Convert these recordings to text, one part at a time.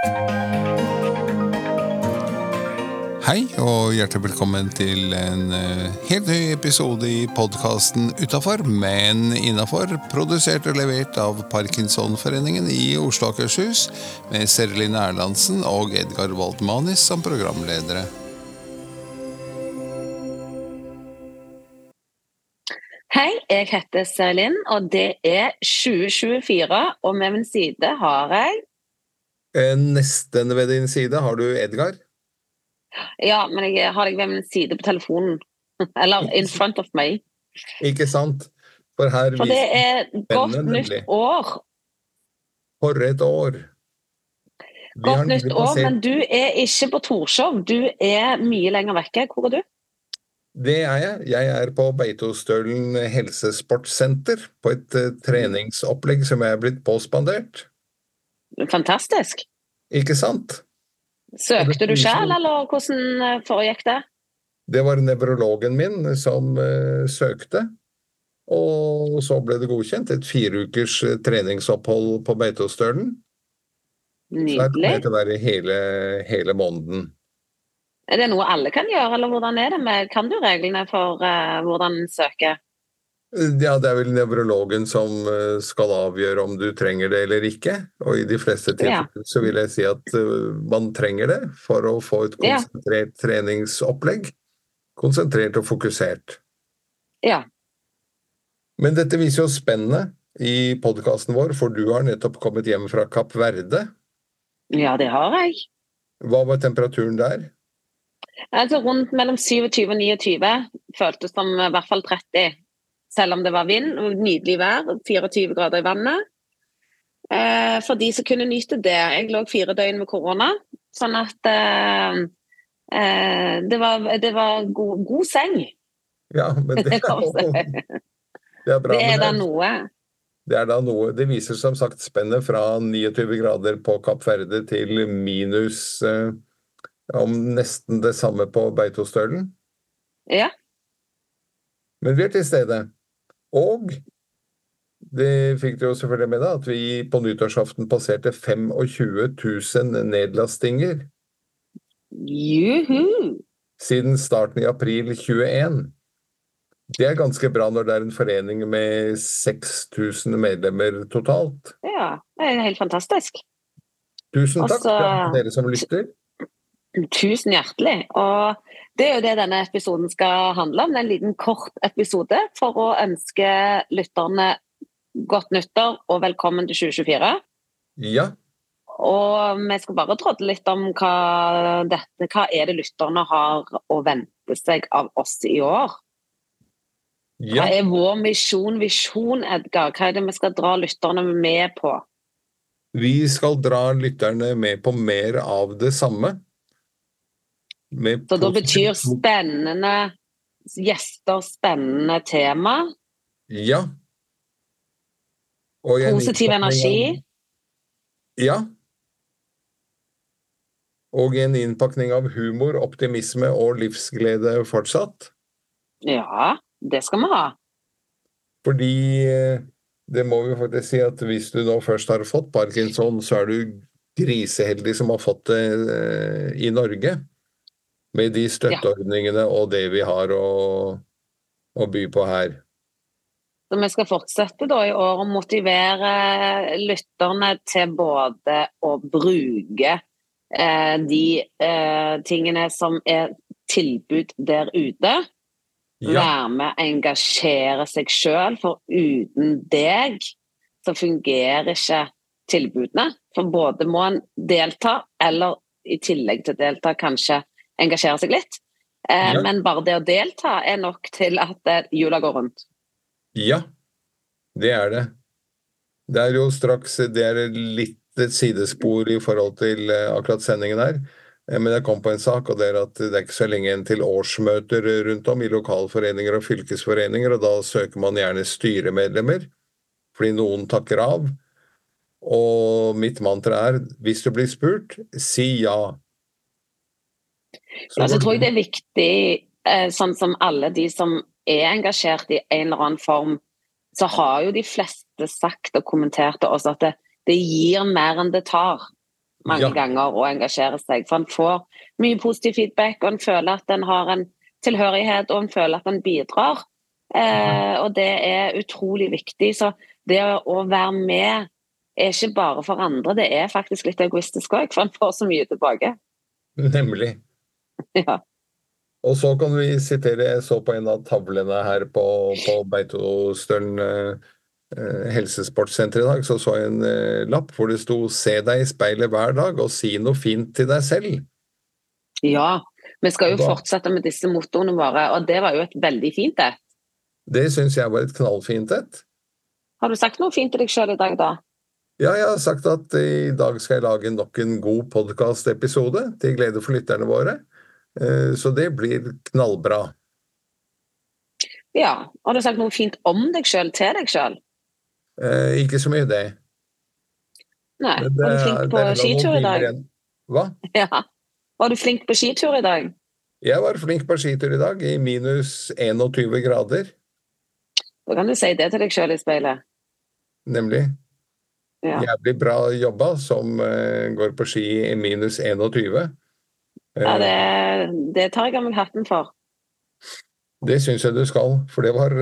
Hei og hjertelig velkommen til en eh, helt ny episode i podkasten Utafor, men innafor. Produsert og levert av Parkinsonforeningen i Oslo og Akershus, med Serlin Erlandsen og Edgar Waldmanis som programledere. Hei, jeg heter Serlin, og det er 2024. Og med min side har jeg Nesten ved din side har du Edgar. Ja, men jeg har deg ved min side på telefonen. Eller in front of me. Ikke sant? For her For det er godt Spennende, nytt år. for et år. Vi Godt nytt år, passert- men du er ikke på Torshov. Du er mye lenger vekke. Hvor er du? Det er jeg. Jeg er på Beitostølen helsesportsenter på et eh, treningsopplegg som jeg er blitt påspandert. Fantastisk. Ikke sant? Søkte du sjøl, eller hvordan eh, foregikk det? Det var nevrologen min som uh, søkte. Og så ble det godkjent. Et fire ukers eh, treningsopphold på Beitostølen. Så Nydelig. jeg til å være hele, hele måneden. Er det noe alle kan gjøre, eller hvordan er det med Kan du reglene for uh, hvordan en søker? Ja, det er vel nevrologen som eh, skal avgjøre om du trenger det eller ikke. Og i de fleste tilfeller så vil jeg si at eh, man trenger det for å få et konsentrert treningsopplegg. Konsentrert og fokusert. Ja. Men dette viser jo spennet i podkasten vår, for du har nettopp kommet hjem fra Kapp Verde. Ja, det har jeg. Hva var temperaturen der? Altså rundt mellom 27 og 29 føltes som i hvert fall 30. Selv om det var vind og nydelig vær, 24 grader i vannet. Eh, for de som kunne nyte det. Jeg lå fire døgn med korona, sånn at eh, eh, det var, det var god, god seng. Ja, men det er, det er bra. Det er da noe. Det er da noe Det viser som sagt spennet fra 29 grader på Kapp Verde til minus eh, om nesten det samme på Beitostølen. Ja. Men vi er til stede. Og det fikk du jo selvfølgelig med deg, at vi på nyttårsaften passerte 25 000 nedlastinger Juhu! siden starten i april 21. Det er ganske bra når det er en forening med 6000 medlemmer totalt. Ja, det er helt fantastisk. Tusen takk Altså- til dere som lytter. Tusen hjertelig. Og det er jo det denne episoden skal handle om. En liten kort episode for å ønske lytterne godt nyttår og velkommen til 2024. Ja, Og vi skal bare trådle litt om hva, dette, hva er det lytterne har å vente seg av oss i år. Hva er vår misjon, visjon, Edgar? Hva er det vi skal dra lytterne med på? Vi skal dra lytterne med på mer av det samme. Så da betyr spennende gjester, spennende tema, Ja. Positiv energi. Ja. Og en innpakning av humor, optimisme og livsglede fortsatt. Ja, det skal vi ha. Fordi eh, det må vi faktisk si at hvis du nå først har fått parkinson, så er du griseheldig som har fått det eh, i Norge. Med de støtteordningene og det vi har å, å by på her. Så vi skal fortsette da i år å motivere lytterne til både å bruke eh, de eh, tingene som er tilbud der ute. Ja, Være med, engasjere seg sjøl, for uten deg så fungerer ikke tilbudene. For både må en delta, eller i tillegg til å delta, kanskje engasjere seg litt. Eh, Ja. Men bare det å delta er nok til at jula går rundt. ja, det er det. Det er jo straks Det er litt et sidespor i forhold til eh, akkurat sendingen her. Eh, Men jeg kom på en sak, og det er at det er ikke så lenge igjen til årsmøter rundt om i lokalforeninger og fylkesforeninger, og da søker man gjerne styremedlemmer, fordi noen takker av. Og mitt mantra er hvis du blir spurt, si ja. Så Altså, går tror jeg det- er viktig, eh, sånn som alle de som er engasjert i en eller annen form, så har jo de fleste sagt og kommentert til oss at det, det gir mer enn det tar. mange Ja. ganger å engasjere seg. For en får mye positiv feedback, og en føler at en har en tilhørighet, og en føler at en bidrar. Eh, og det er utrolig viktig. Så det å være med er ikke bare for andre, det er faktisk litt egoistisk òg, for en får så mye tilbake. Nemlig. Ja. Og så kan vi sitere, jeg så på en av tavlene her på, på Beitostølen eh, eh, helsesportsenter i dag, så så jeg en eh, lapp hvor det sto 'Se deg i speilet hver dag og si noe fint til deg selv'. ja. Vi skal jo Da- fortsette med disse mottoene våre, og det var jo et veldig fint et. Det syns jeg var et knallfint et. Har du sagt noe fint til deg sjøl i dag, da? Ja, jeg har sagt at i dag skal jeg lage nok en god podkastepisode til glede for lytterne våre. Eh, Så det blir knallbra. Ja. Har du sagt noe fint om deg sjøl til deg sjøl? Eh, Ikke så mye det. Nei. det Var du flink på skitur i dag? Hva? Ja. Var du flink på skitur i dag? Jeg var flink på skitur i dag, i minus 21 grader, Da kan du si det til deg sjøl i speilet. nemlig. Ja. Jævlig bra jobba som eh, går på ski i minus 21. Eh, Ja, det, det tar jeg av meg hatten for. Det syns jeg du skal, for det var,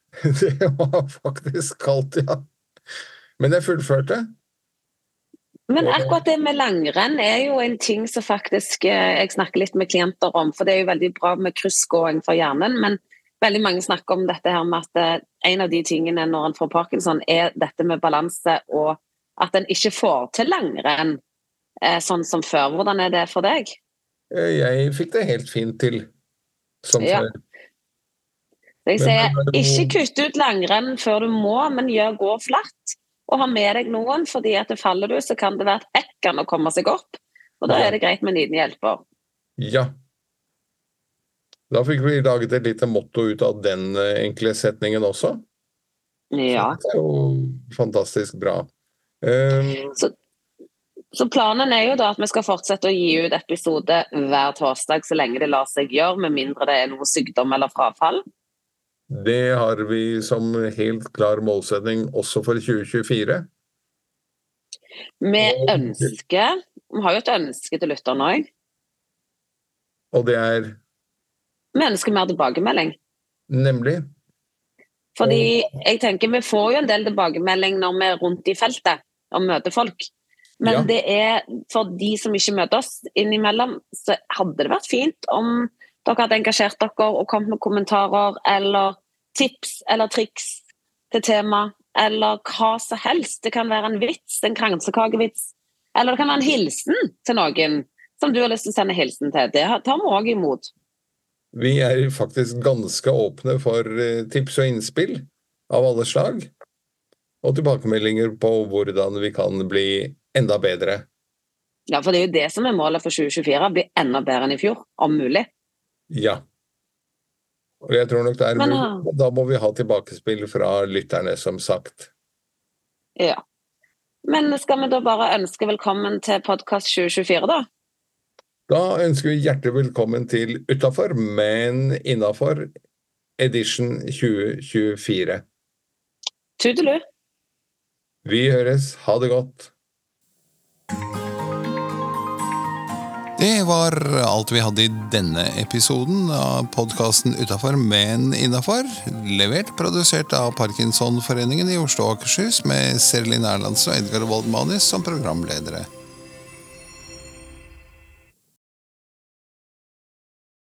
det var faktisk kaldt, ja. Men jeg fullførte. Men akkurat det med langrenn er jo en ting som faktisk eh, jeg snakker litt med klienter om. For det er jo veldig bra med kryssgåing for hjernen, men veldig mange snakker om dette her med at eh, en av de tingene når en får parkinson, er dette med balanse og at en ikke får til langrenn eh, sånn som før. Hvordan er det for deg? Eh, Jeg fikk det helt fint til, som Ja. før. Jeg sier er ikke kutt ut langrenn før du må, men gjør gå flatt. Og ha med deg noen, fordi at det faller du, så kan det være et ekkan å komme seg opp. Og da er det greit med en liten hjelper. Ja. Da fikk vi laget et lite motto ut av den eh, enkle setningen også. Ja. Det er jo fantastisk bra. Um, Så planen er jo da at vi skal fortsette å gi ut episode hver torsdag så lenge det lar seg gjøre, med mindre det er noe sykdom eller frafall. det har vi som helt klar målsetning også for 2024. Vi ønsker Vi har jo et ønske til lytterne òg. Og det er Vi ønsker mer tilbakemelding. nemlig Fordi jeg tenker vi får jo en del tilbakemelding når vi er rundt i feltet og møter folk. Men Ja. det er for de som ikke møter oss innimellom, så hadde det vært fint om dere hadde engasjert dere og kommet med kommentarer eller tips eller triks til tema, eller hva som helst. Det kan være en vits, en kransekakevits, eller det kan være en hilsen til noen som du har lyst til å sende hilsen til. Det tar vi òg imot. Vi er faktisk ganske åpne for eh, tips og innspill av alle slag. Og tilbakemeldinger på hvordan vi kan bli enda bedre. Ja, for det er jo det som er målet for 2024, bli enda bedre enn i fjor, om mulig. Ja. Og jeg tror nok det er mulig. men Da må vi ha tilbakespill fra lytterne, som sagt. Ja. Men skal vi da bare ønske velkommen til podkast 2024, da? Da ønsker vi hjertelig velkommen til Utafor, men innafor edition 2024. Tudelu. Vi høres. Ha det godt. Det var alt vi hadde i denne episoden av podkasten Utafor, men innafor. Levert, produsert av Parkinsonforeningen i Oslo og Akershus med Serlin Erlandsen og Edgar Woldmanis som programledere.